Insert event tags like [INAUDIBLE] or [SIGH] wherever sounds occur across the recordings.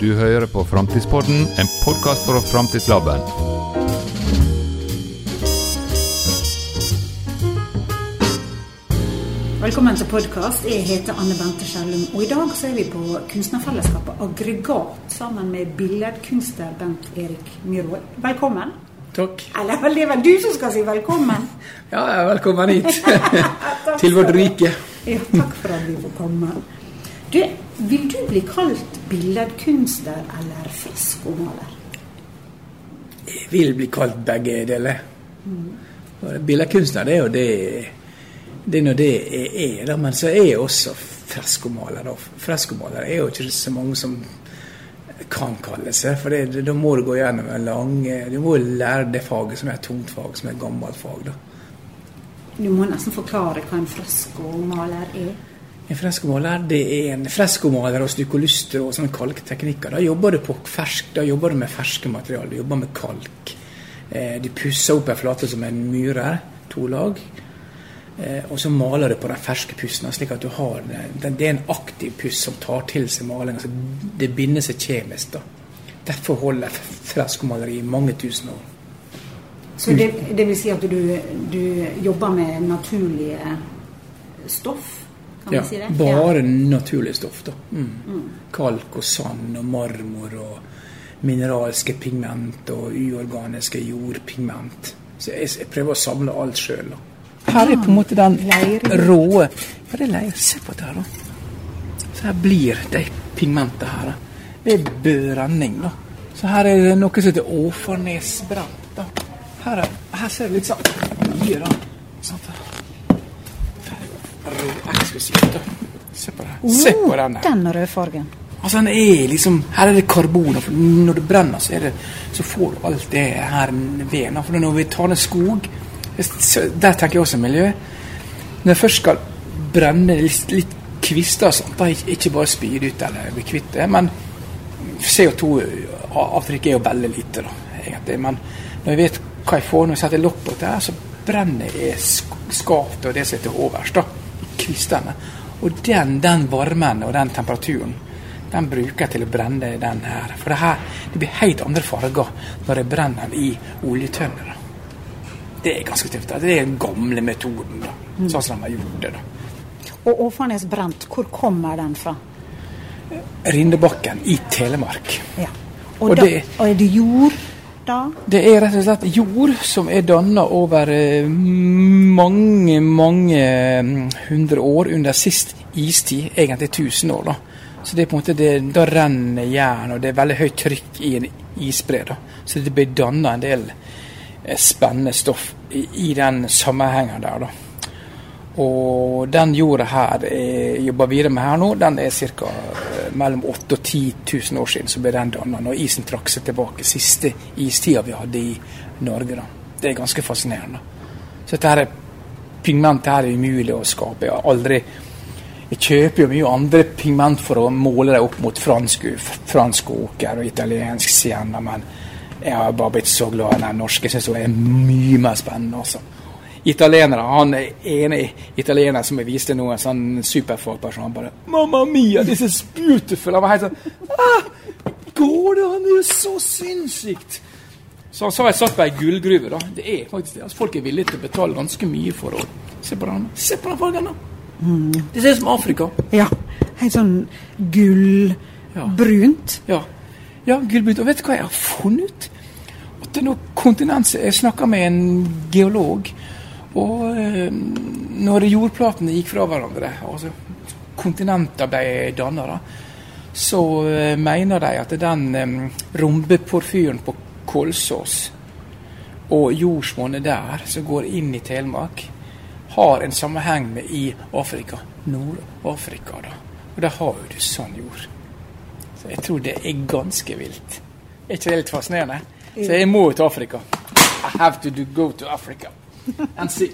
Du hører på Framtidspodden, en podkast fra Framtidslaben. Velkommen til podkast. Jeg heter Anne Bente Skjellum. Og i dag så er vi på kunstnerfellesskapet Aggregat sammen med billedkunstner Bent Erik Myhrvold. Velkommen. Takk. Eller vel, det er vel du som skal si velkommen? [LAUGHS] Ja, ja, velkommen hit. [LAUGHS] Til vårt rike. Ja, takk for at vi får komme. Du, vil du bli kalt billedkunstner eller freskomaler? Jeg vil bli kalt begge deler. Mm. Billedkunstner det er jo det det er nå det jeg er, da, men så er jeg også freskomaler. Freskomaler er jo ikke så mange som kan kalle seg, for det, da må du gå gjennom en lang Du må lære det faget som er et tungt fag, som er et gammelt fag. da. Du må nesten forklare hva en freskomaler er. En freskomaler det er en freskomaler og stykkoluster og sånne kalkteknikker. Da jobber du på fersk, da jobber du med ferske materialer. Du jobber med kalk. Eh, du pusser opp en flate som en myrer, to lag. Eh, og så maler du på den ferske pussen, slik at du har det, det er en aktiv puss som tar til seg malinga. Altså, det binder seg kjemisk. da. Derfor holder freskomaleri i mange tusen år. Så det, det vil si at du, du jobber med naturlige stoff? Kan Ja, vi si det? bare naturlig stoff. da. Mm. Kalk og sand og marmor og mineralske pigment og uorganiske jordpigment. Så jeg, jeg prøver å samle alt sjøl. Her er på en måte den rå Hva Ja, det er leir. Se på det her, da. Så her blir de pigmentene her. Det er brenning, da. Så her er det noe som heter Åfarnesbrent. Her, er, her ser det litt sånn mye, da. Sånn eksklusivt. Se på det. Se på den her Den rødfargen. Altså, den er liksom Her er det karbon. for Når det brenner, så, det, så får du alt det her ved. For når vi tar ned skog Der tenker jeg også miljø. Når jeg først skal brenne litt, litt kvister og sånt, da ikke bare spyde ut eller bli kvitt det, men CO2-avtrykket er jo veldig lite, da, egentlig. Men når jeg vet hva jeg får når jeg setter lokk på dette, så brenner jeg sk- skapet og det som er til overs, da, i. Og den, den varmen og den temperaturen, den bruker jeg til å brenne den her. For det her det blir helt andre farger når jeg brenner den i oljetønner. Det er ganske tøft. Det er den gamle metoden, da. sånn som de har gjort det. da. Og Åfarnes brent, hvor kommer den fra? Rindebakken i Telemark. Ja. Og, Og da, det- og er det jord da? Det er rett og slett jord som er danna over eh, mange, mange mm, hundre år under sist istid, egentlig 1000 år. da. Så det er på en måte det, Da renner jern, og det er veldig høyt trykk i en isbre. Så det blir danna en del eh, spennende stoff i, i den sammenhengen der. da. Og den jorda her jeg jobber videre med her nå, den er ca. mellom 8000 og 10 000 år siden så ble den danna, når isen trakk seg tilbake. Siste istida vi hadde i Norge. da. Det er ganske fascinerende. Så dette her pigmentet pigment her er umulig å skape. Jeg har aldri jeg kjøper jo mye andre pigment for å måle det opp mot fransk, fransk åker og italiensk sienna, men jeg har bare blitt så glad i den norske. Jeg syns den er mye mer spennende. altså. Italienere, Han ene italiener som jeg viste nå, en sånn superfagperson, han bare 'Mamma mia, this is beautiful!' Han var helt sånn ah, 'Går det an? Det er jo så sinnssykt!' Så han sa jeg satt på ei gullgruve. da. Det er faktisk det. Altså, folk er villige til å betale ganske mye for å Se på den Se på den fargen, da! Det ser ut som Afrika. Ja. Helt sånn gullbrunt. Ja, ja gullbrunt. Og vet du hva jeg har funnet ut? At det er noe kontinens Jeg snakka med en geolog, og eh, når jordplatene gikk fra hverandre, altså kontinenter ble danna, så eh, mener de at den eh, rombeporfyren på Kolsås og jordsmonnet der, som går inn i Telemark, har en sammenheng med i Afrika. Nord-Afrika, da. Og der har jo du sånn jord. Så jeg tror det er ganske vilt. Er ikke det litt fascinerende? Så jeg må til Afrika. I have to do, go to Africa and si.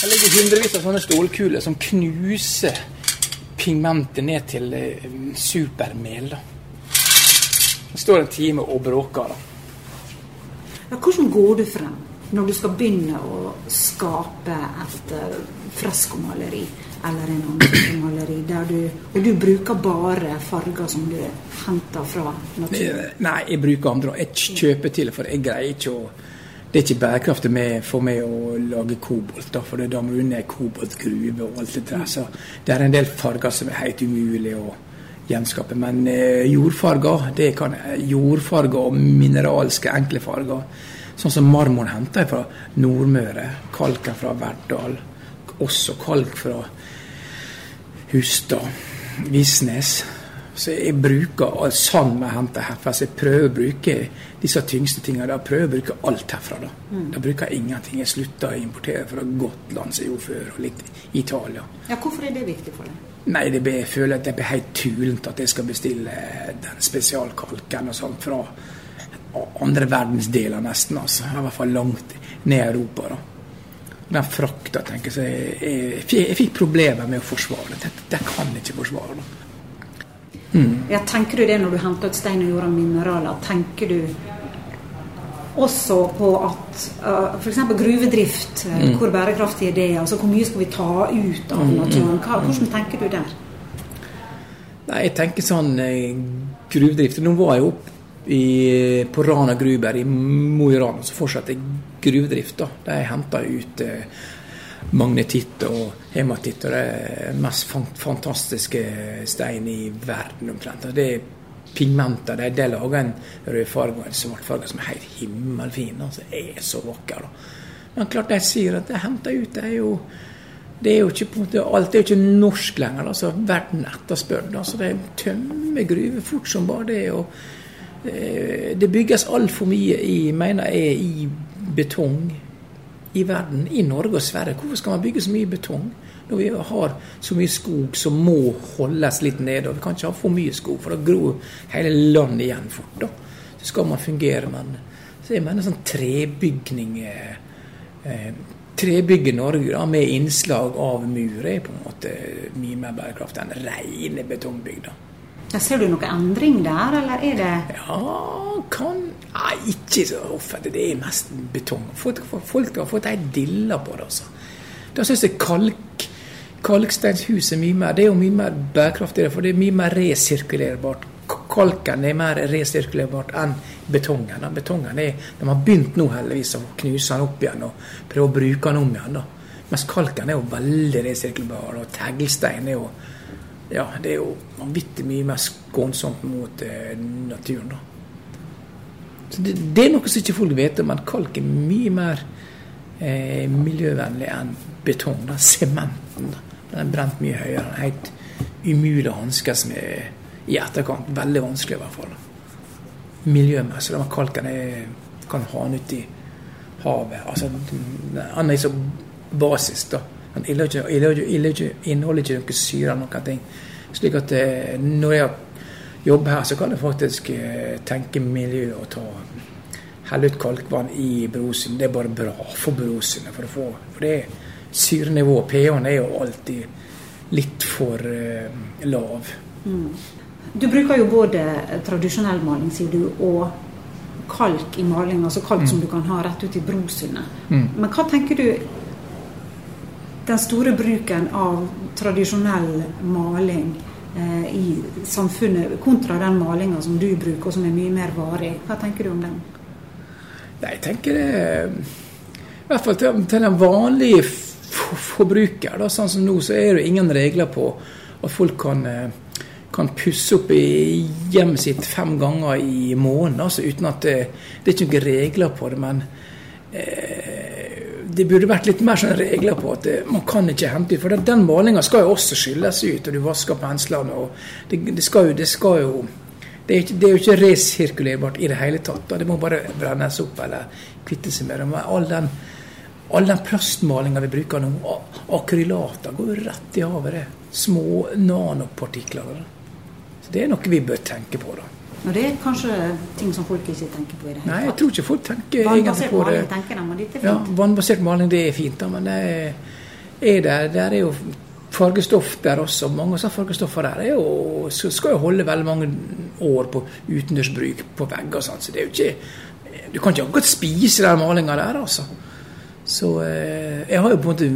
Her ligger hundrevis av sånne stålkuler som knuser pigmentet ned til eh, supermel. Det står en time og bråker. Ja, hvordan går du frem? når du skal begynne å skape et uh, freskomaleri eller en annen type maleri, du, og du bruker bare farger som du henter fra naturen? Nei, jeg bruker andre. Jeg kjøper til, for jeg greier ikke å det er ikke bærekraftig med, for meg å lage kobolt, da, for da må du ned koboltgruve og alt det der. Så det er en del farger som er helt umulig å gjenskape. Men eh, jordfarger, det kan jordfarger og mineralske, enkle farger. Sånn som marmoren henter jeg fra Nordmøre, kalken fra Verdal, også kalk fra Hustad, Visnes. Så jeg bruker sand vi henter herfra. Så jeg prøver å bruke disse tyngste tingene. Da prøver jeg å bruke alt herfra. Da mm. Da bruker jeg ingenting. Jeg slutta å importere fra Gotland, som jeg gjorde før, og litt Italia. Ja, Hvorfor er det viktig for deg? Nei, det ble, jeg føler at det blir helt tulent at jeg skal bestille den spesialkalken og sånt fra andre verdensdeler, nesten. altså. I hvert fall langt ned i Europa. da. Den frakta, tenker jeg, jeg, jeg, jeg fikk problemer med å forsvare det. Det kan jeg ikke forsvare. da. Mm. Ja, tenker du det når du henter ut stein og jord og mineraler? Tenker du også på at uh, f.eks. gruvedrift, uh, mm. hvor bærekraftig er det? Altså Hvor mye skal vi ta ut av mm, naturen? Mm. Hva, hvordan tenker du der? Nei, Jeg tenker sånn eh, gruvedrift Nå var jeg oppe i, på Rana Gruber i Mo i Rana, så fortsatte gruvedrift. da. De henta ut eh, magnetitt og hematitt. Og det er den mest fantastiske stein i verden omtrent. Det er pigmenter. Det, det lager en rødfarge og en svartfarge som er helt himmelfin. Altså, det er så vakker. Men klart de sier at det henter ut det er jo det er jo ikke måte, Alt er jo ikke norsk lenger. altså Verden etterspør det. altså De tømmer gruver fort som bare det. og eh, Det bygges altfor mye i mener jeg, i betong i verden, i Norge og Sverige. Hvorfor skal man bygge så mye betong når vi har så mye skog som må holdes litt nede? og Vi kan ikke ha for mye skog, for da gror hele landet igjen fort. da. Så skal man fungere. Men så jeg mener sånn trebygning eh, Trebygge Norge da, med innslag av mur er på en måte mye mer bærekraftig enn rene betongbygg. Ja, ser du noen endring der, eller er det Ja, kan Nei, ikke så offentlig. Det er mest betong. Folk, har fått ei dilla på det, altså. Da syns jeg kalk, kalksteinshus er mye mer Det er jo mye mer bærekraftig, for det er mye mer resirkulerbart. Kalken er mer resirkulerbart enn betongen. Betongen er, De har begynt nå heldigvis å knuse den opp igjen og prøve å bruke den om igjen. da. Mens kalken er jo veldig resirkulerbar, og teglstein er jo ja, det er jo vanvittig mye mer skånsomt mot eh, naturen. da. Så det, det, er noe som ikke folk vet om, men kalk er mye mer eh, miljøvennlig enn betong. da, Sementen. Den er brent mye høyere. Den er helt umulig å hanskes med i etterkant. Veldig vanskelig i hvert fall. Miljømessig. Den kalken er, kan ha den ute i havet. Altså, den er så basis, da. Den inneholder ikke noe syre eller noen ting. Slik at eh, når jeg jobber her, så kan jeg faktisk eh, tenke miljø og ta helle ut kalkvann i brosynet. Det er bare bra for brosynet. For, for, det syrenivået, pH-en, er jo alltid litt for uh, lav. Mm. Du bruker jo både tradisjonell maling, sier du, og kalk i maling. Altså kalk mm. som du kan ha rett ut i brosynet. Mm. Men hva tenker du den store bruken av tradisjonell maling eh, i samfunnet, kontra den malinga som du bruker, og som er mye mer varig. Hva tenker du om den? Nei, jeg tenker det I hvert fall til, til den vanlige forbruker. Da, sånn som nå, så er det ingen regler på at folk kan, eh, kan pusse opp i hjemmet sitt fem ganger i måneden. Altså, uten at det, det er ikke noen regler på det. men eh, det burde vært litt mer sånne regler på at det, man kan ikke hente ut. For den, den malinga skal jo også skylles ut, og du vasker penslene. og det, det, skal jo, det skal jo det er, ikke, det er, jo ikke resirkulerbart i det hele tatt. Da. Det må bare brennes opp eller kvitte seg med. Men all den, all den plastmalinga vi bruker nå, akrylater, går jo rett i havet. det. Små nanopartikler. Så Det er noe vi bør tenke på. da. Og det er kanskje ting som folk ikke tenker på i det hele tatt. Nei, jeg tror ikke folk tenker egentlig på det. Vannbasert Maling, tenker de, men dette er fint. Ja, vannbasert maling det er fint, da, men det er der, der er jo fargestoff der også. Mange av fargestoffer der er jo, skal jo holde veldig mange år på utendørsbruk på vegger. Sånn. Så det er jo ikke Du kan ikke akkurat spise den malinga der, altså. Så eh, jeg har jo på en måte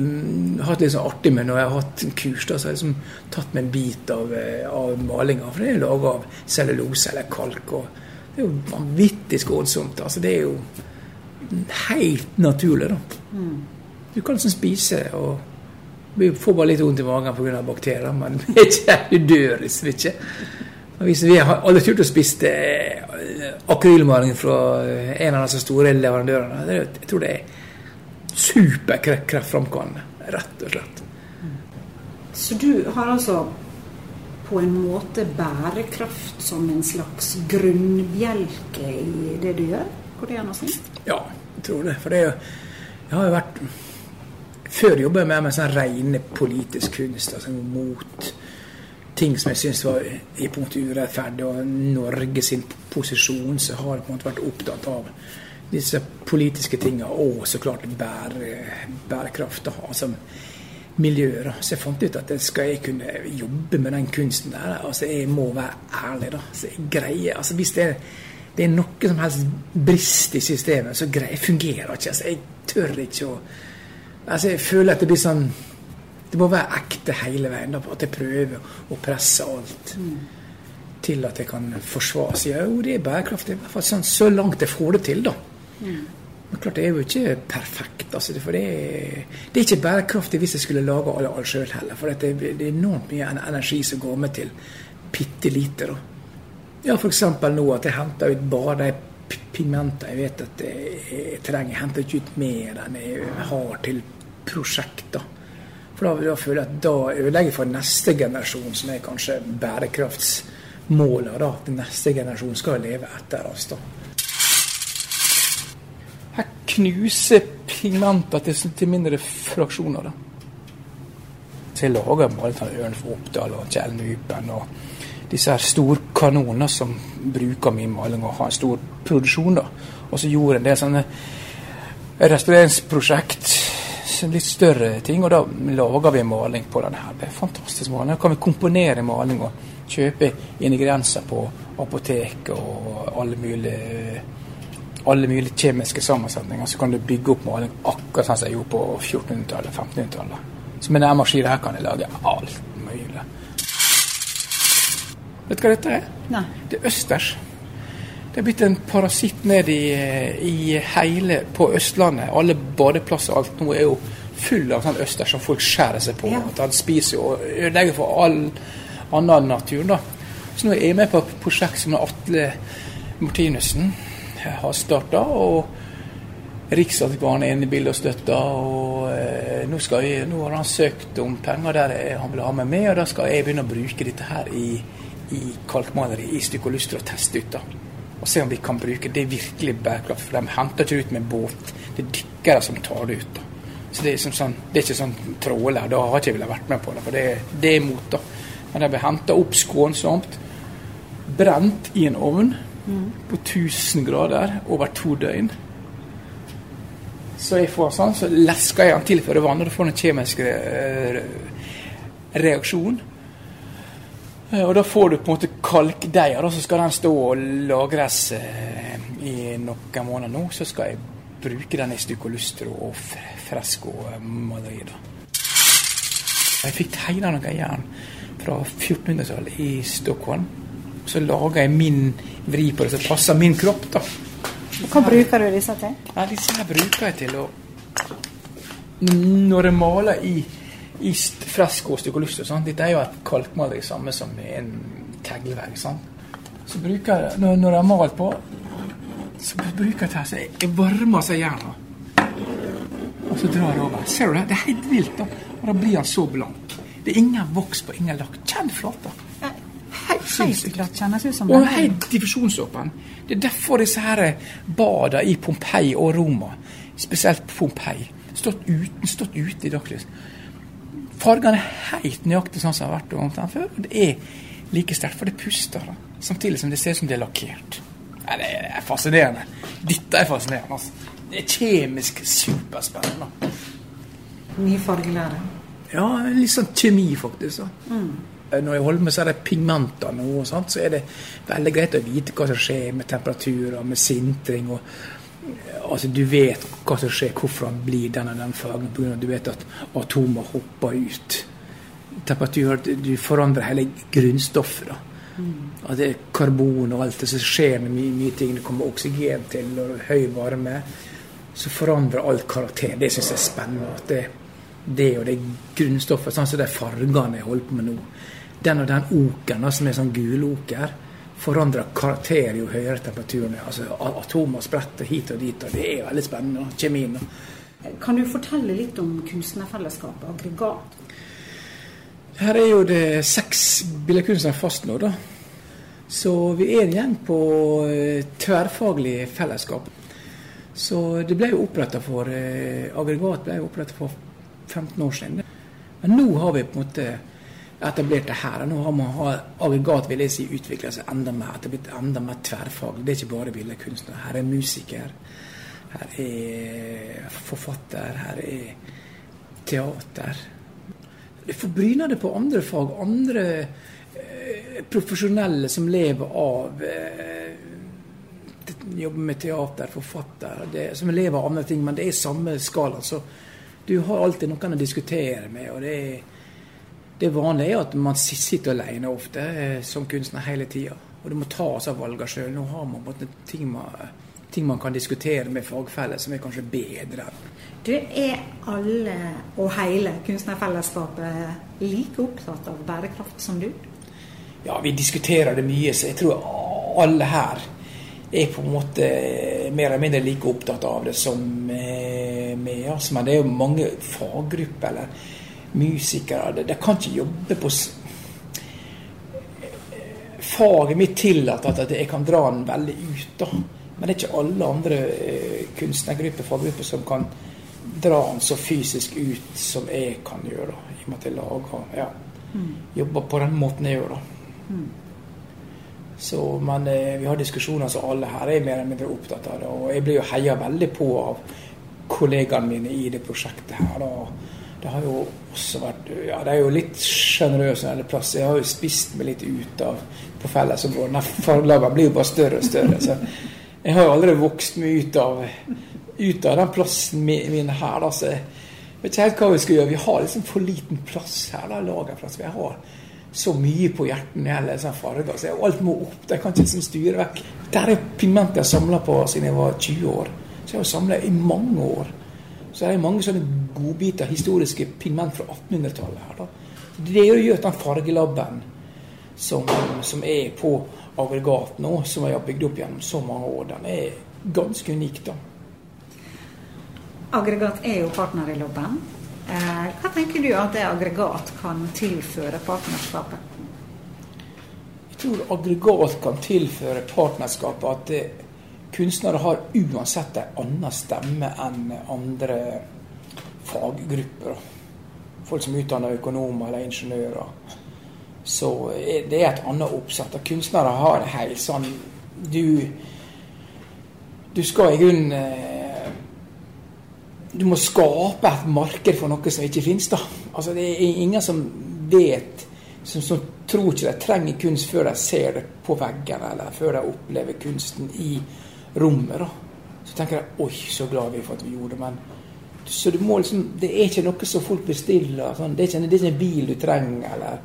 hatt litt sånn artig med når jeg har hatt en kurs, da, så har jeg liksom tatt meg en bit av, eh, av malinga. For det er laga av cellulose eller kalk. og Det er jo vanvittig skånsomt. Altså, det er jo helt naturlig, da. Du kan liksom spise og vi får bare litt vondt i magen pga. bakterier, men [LAUGHS] du dør liksom ikke. Hvis vi har aldri turt å spise eh, akrylmaling fra en av de store leverandørene. Jeg tror det er superkreftframkallende, rett og slett. Så du har altså på en måte bærekraft som en slags grunnbjelke i det du gjør? Går det an å si? Ja, jeg tror det. For det er jo Jeg har jo vært Før jobba jeg mer med sånn rene politisk kunst, altså mot ting som jeg syns var i punktet urettferdig, og Norge sin posisjon, så har jeg på en måte vært opptatt av disse politiske tinga, og så klart bære, bærekraft. altså miljøet. Så jeg fant ut at skal jeg kunne jobbe med den kunsten der, altså jeg må være ærlig. da. Så jeg greier, altså Hvis det er, det er noe som helst brist i systemet, så greier fungerer ikke. altså Jeg tør ikke å altså Jeg føler at det blir sånn Det må være ekte hele veien. da, At jeg prøver å presse alt. Til at jeg kan forsvare. Så jo, det er bærekraftig. I hvert fall sånn, så langt jeg får det til, da. Men klart, det er jo ikke perfekt. Altså, for det er, det er ikke bærekraftig hvis jeg skulle lage alle alt sjøl heller. For det, det er enormt mye energi som går med til bitte lite. da. Ja, f.eks. nå at jeg henter ut bare de p- jeg vet at jeg, jeg trenger. Jeg henter ikke ut mer enn jeg har til prosjekter. For da, da føler jeg at da ødelegger jeg for neste generasjon, som er kanskje bærekraftsmålet. da, At neste generasjon skal leve etter oss. da. Her knuser pigmenter til, til mindre fraksjoner. da. Så jeg lager både Ørnf Oppdal og Kjell Nypen og disse her storkanonene som bruker min maling og har en stor produksjon. da. Og så gjorde jeg en del sånne restaureringsprosjekt, litt større ting, og da lager vi maling på denne her. Det er fantastisk maling. Da kan vi komponere maling og kjøpe ingredienser på apotek og alle mulige alle mulige kjemiske sammensetninger, så kan du bygge opp maling akkurat sånn som jeg gjorde på 1400-tallet, 1500-tallet. Så med denne maskinen her kan jeg lage alt mulig. Vet du hva dette er? Nei. Det er østers. Det er blitt en parasitt ned i, i hele på Østlandet. Alle badeplasser og alt nå er jo full av sånn østers som folk skjærer seg på. Ja. At han spiser og ødelegger for all annen natur. da. Så nå er jeg med på et prosjekt som Atle Martinussen har starta. Riksantikvaren er inne i bildet og støtter. Og eh, nå, jeg, nå har han søkt om penger der han vil ha meg med, og da skal jeg begynne å bruke dette her i, i kalkmaleri i stykker og lyster og teste ut. da. Og se om vi kan bruke det virkelig bærekraft. For de henter ikke ut med båt. Det er dykkere som tar det ut. da. Så det er, sånn, det er ikke sånn tråler. Da har ikke jeg villet vært med på det, for det, det er imot. da. Men de blir henta opp skånsomt, brent i en ovn på 1000 grader over to døgn. Så jeg får sånn, så lesker jeg den til for vann, og du får en kjemisk eh, reaksjon. Eh, Og da får du på en måte kalkdeig, og så skal den stå og lagres eh, i noen måneder nå. Så skal jeg bruke den i stykolustro og Fresco Madrid. Jeg fikk tegna noe jern fra 1400-tallet i Stockholm. Så laga jeg min vri på det som passer min kropp. da. Hva bruker du disse til? Ja, disse her bruker jeg til å Når jeg maler i, i fresko og sånn, Dette er jo et kalkmaleri samme som en teglvegg. Så bruker jeg, når, når jeg har malt på, så bruker jeg det her, så jeg, jeg varmer seg jernet. Og så drar jeg over. Ser du det? Det er helt vilt. da. Og da blir han så blank. Det er ingen voks på ingen lakk. Kjenn flata. Sinnssykt. ut Og det. helt diffusjonsåpen. Det er derfor disse her bada i Pompeii og Roma, spesielt Pompeii, stått, uten, stått ute i dagslys. Fargene er helt nøyaktig sånn som de har vært omtrent før. og Det er like sterkt, for det puster. da. Samtidig som det ser ut som det er lakkert. Ja, det er fascinerende. Dette er fascinerende. altså. Det er kjemisk superspennende. Mye fargelære. Ja, litt sånn kjemi, faktisk. da. Når jeg holder med så er det pigmenter nå, sånt, så er det veldig greit å vite hva som skjer med temperaturer, med sintring. og altså Du vet hva som skjer, hvorfor han blir den og den fargen. Pga. du vet at atomer hopper ut. Temperatur, Du forandrer hele grunnstoffet. da. Mm. At det er karbon og alt det som skjer med mye, mye ting. Det kommer oksygen til og høy varme. Så forandrer alt karakter. Det syns jeg er spennende. at det det og det grunnstoffet, sånn som de fargene jeg holder på med nå. Den og den okeren, som er sånn guloker, forandrer karakter jo høyere temperaturen er. Altså, atomer spretter hit og dit, og det er veldig spennende. Kjemien. Kan du fortelle litt om kunstnerfellesskapet Aggregat? Her er jo det seks billedkunstnere fast nå, da. Så vi er igjen på eh, tverrfaglig fellesskap. Så det ble jo oppretta for eh, Aggregat ble jo oppretta for 15 år siden. Men nå har vi på en måte etablert det her. og Nå har man aggregat vil jeg si, utvikla seg enda mer. Det er blitt enda mer tverrfaglig. Det er ikke bare billedkunstner. Her er musiker. Her er forfatter. Her er teater. Det forbryner det på andre fag. Andre eh, profesjonelle som lever av eh, Jobber med teater, forfatter, det, som lever av andre ting. Men det er samme skala. så du har alltid noen å diskutere med. og det, det vanlige er at man sitter alene ofte eh, som kunstner hele tida. Og du må ta av valgene sjøl. Nå har man måte, ting, man, ting man kan diskutere med fagfeller som er kanskje bedre. Du, Er alle og hele kunstnerfellesskapet like opptatt av bærekraft som du? Ja, vi diskuterer det mye, så jeg tror alle her er på en måte mer eller mindre like opptatt av det som eh, med. Men det er jo mange faggrupper eller musikere. De kan ikke jobbe på Faget mitt tillater at jeg kan dra den veldig ut. da. Men det er ikke alle andre eh, kunstnergrupper faggrupper som kan dra den så fysisk ut som jeg kan gjøre. I og med at jeg lager, ja, mm. jobber på den måten jeg gjør. da. Mm. Så, men eh, vi har diskusjoner som alle her er mer eller mindre opptatt av det. Og jeg blir jo heia veldig på av kollegaene mine i det prosjektet her. Da. Det har jo også vært Ja, det er jo litt sjenerøse eller plass. Jeg har jo spist meg litt ut av på fellesområdet. [LAUGHS] Forlagene blir jo bare større og større. Så jeg har jo aldri vokst meg ut av, ut av den plassen min her. Da. Så jeg vet ikke helt hva vi skal gjøre. Vi har liksom for liten plass her. da, lagerplass. Vi har så mye på hjertet når sånne farger. Så alt må opp. De kan ikke liksom styre vekk. Der er har samla på siden jeg var 20 år. Så jeg har samla i mange år. Så det er mange sånne godbiter, historiske pigment fra 1800-tallet her. da. Det gjør at den fargelabben som, som, er på aggregat nå, som jeg har bygd opp gjennom så mange år, den er ganske unik. da. Aggregat er jo partner i labben. Eh, hva tenker du at det aggregat kan tilføre partnerskapet? Jeg tror aggregat kan tilføre partnerskapet at det, kunstnere har uansett en annen stemme enn andre faggrupper. Folk som er utdanner økonomer eller ingeniører. Så det er et annet oppsett. Kunstnere har helt sånn Du, du skal i grunnen eh, du må skape et marked for noe som ikke finnes. da. Altså, Det er ingen som vet, som, som tror ikke de trenger kunst før de ser det på veggen, eller før de opplever kunsten i rommet. da. Så tenker jeg oi, så glad vi er for at vi gjorde det. men så du må liksom, Det er ikke noe som folk bestiller. Sånn. Det, er ikke, det, er ikke, en bil du trenger, eller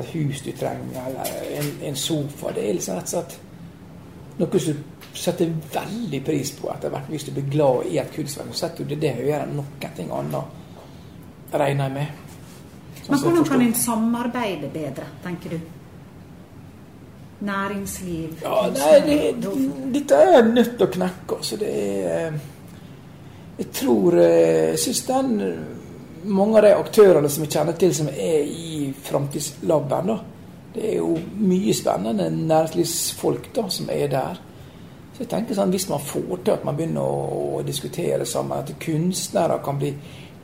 et hus du trenger, eller en, en sofa. Det er liksom rett og slett noe som setter veldig pris på etter hvert. Hvis du blir glad i et kunstverk, så setter du det høyere enn noen ting annet, regner jeg med. Sånn Men hvordan kan en samarbeide bedre, tenker du? Næringsliv Ja, nei, det, Dette er nødt til å knekke. Så det er Jeg tror Jeg syns den mange av de aktørene som vi kjenner til som er i Framtidslaben, det er jo mye spennende næringslivsfolk da, som er der. Så jeg tenker sånn, Hvis man får til at man begynner å, å diskutere sammen, at kunstnere kan bli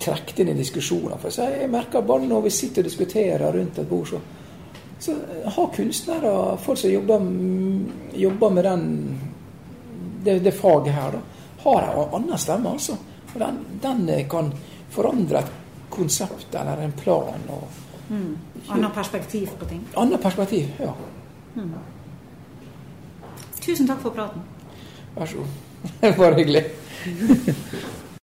trukket inn i diskusjoner For så Jeg merker bare når vi sitter og diskuterer rundt et bord, så, så har kunstnere, folk som jobber, jobber med den, det, det, faget her, da, har en annen stemme. altså. Og den, den, kan forandre et konsept eller en plan. og Mm. Annet perspektiv på ting. Annet perspektiv, ja. Tusen takk for praten. Vær så god. [LAUGHS] Var hyggelig. [LAUGHS]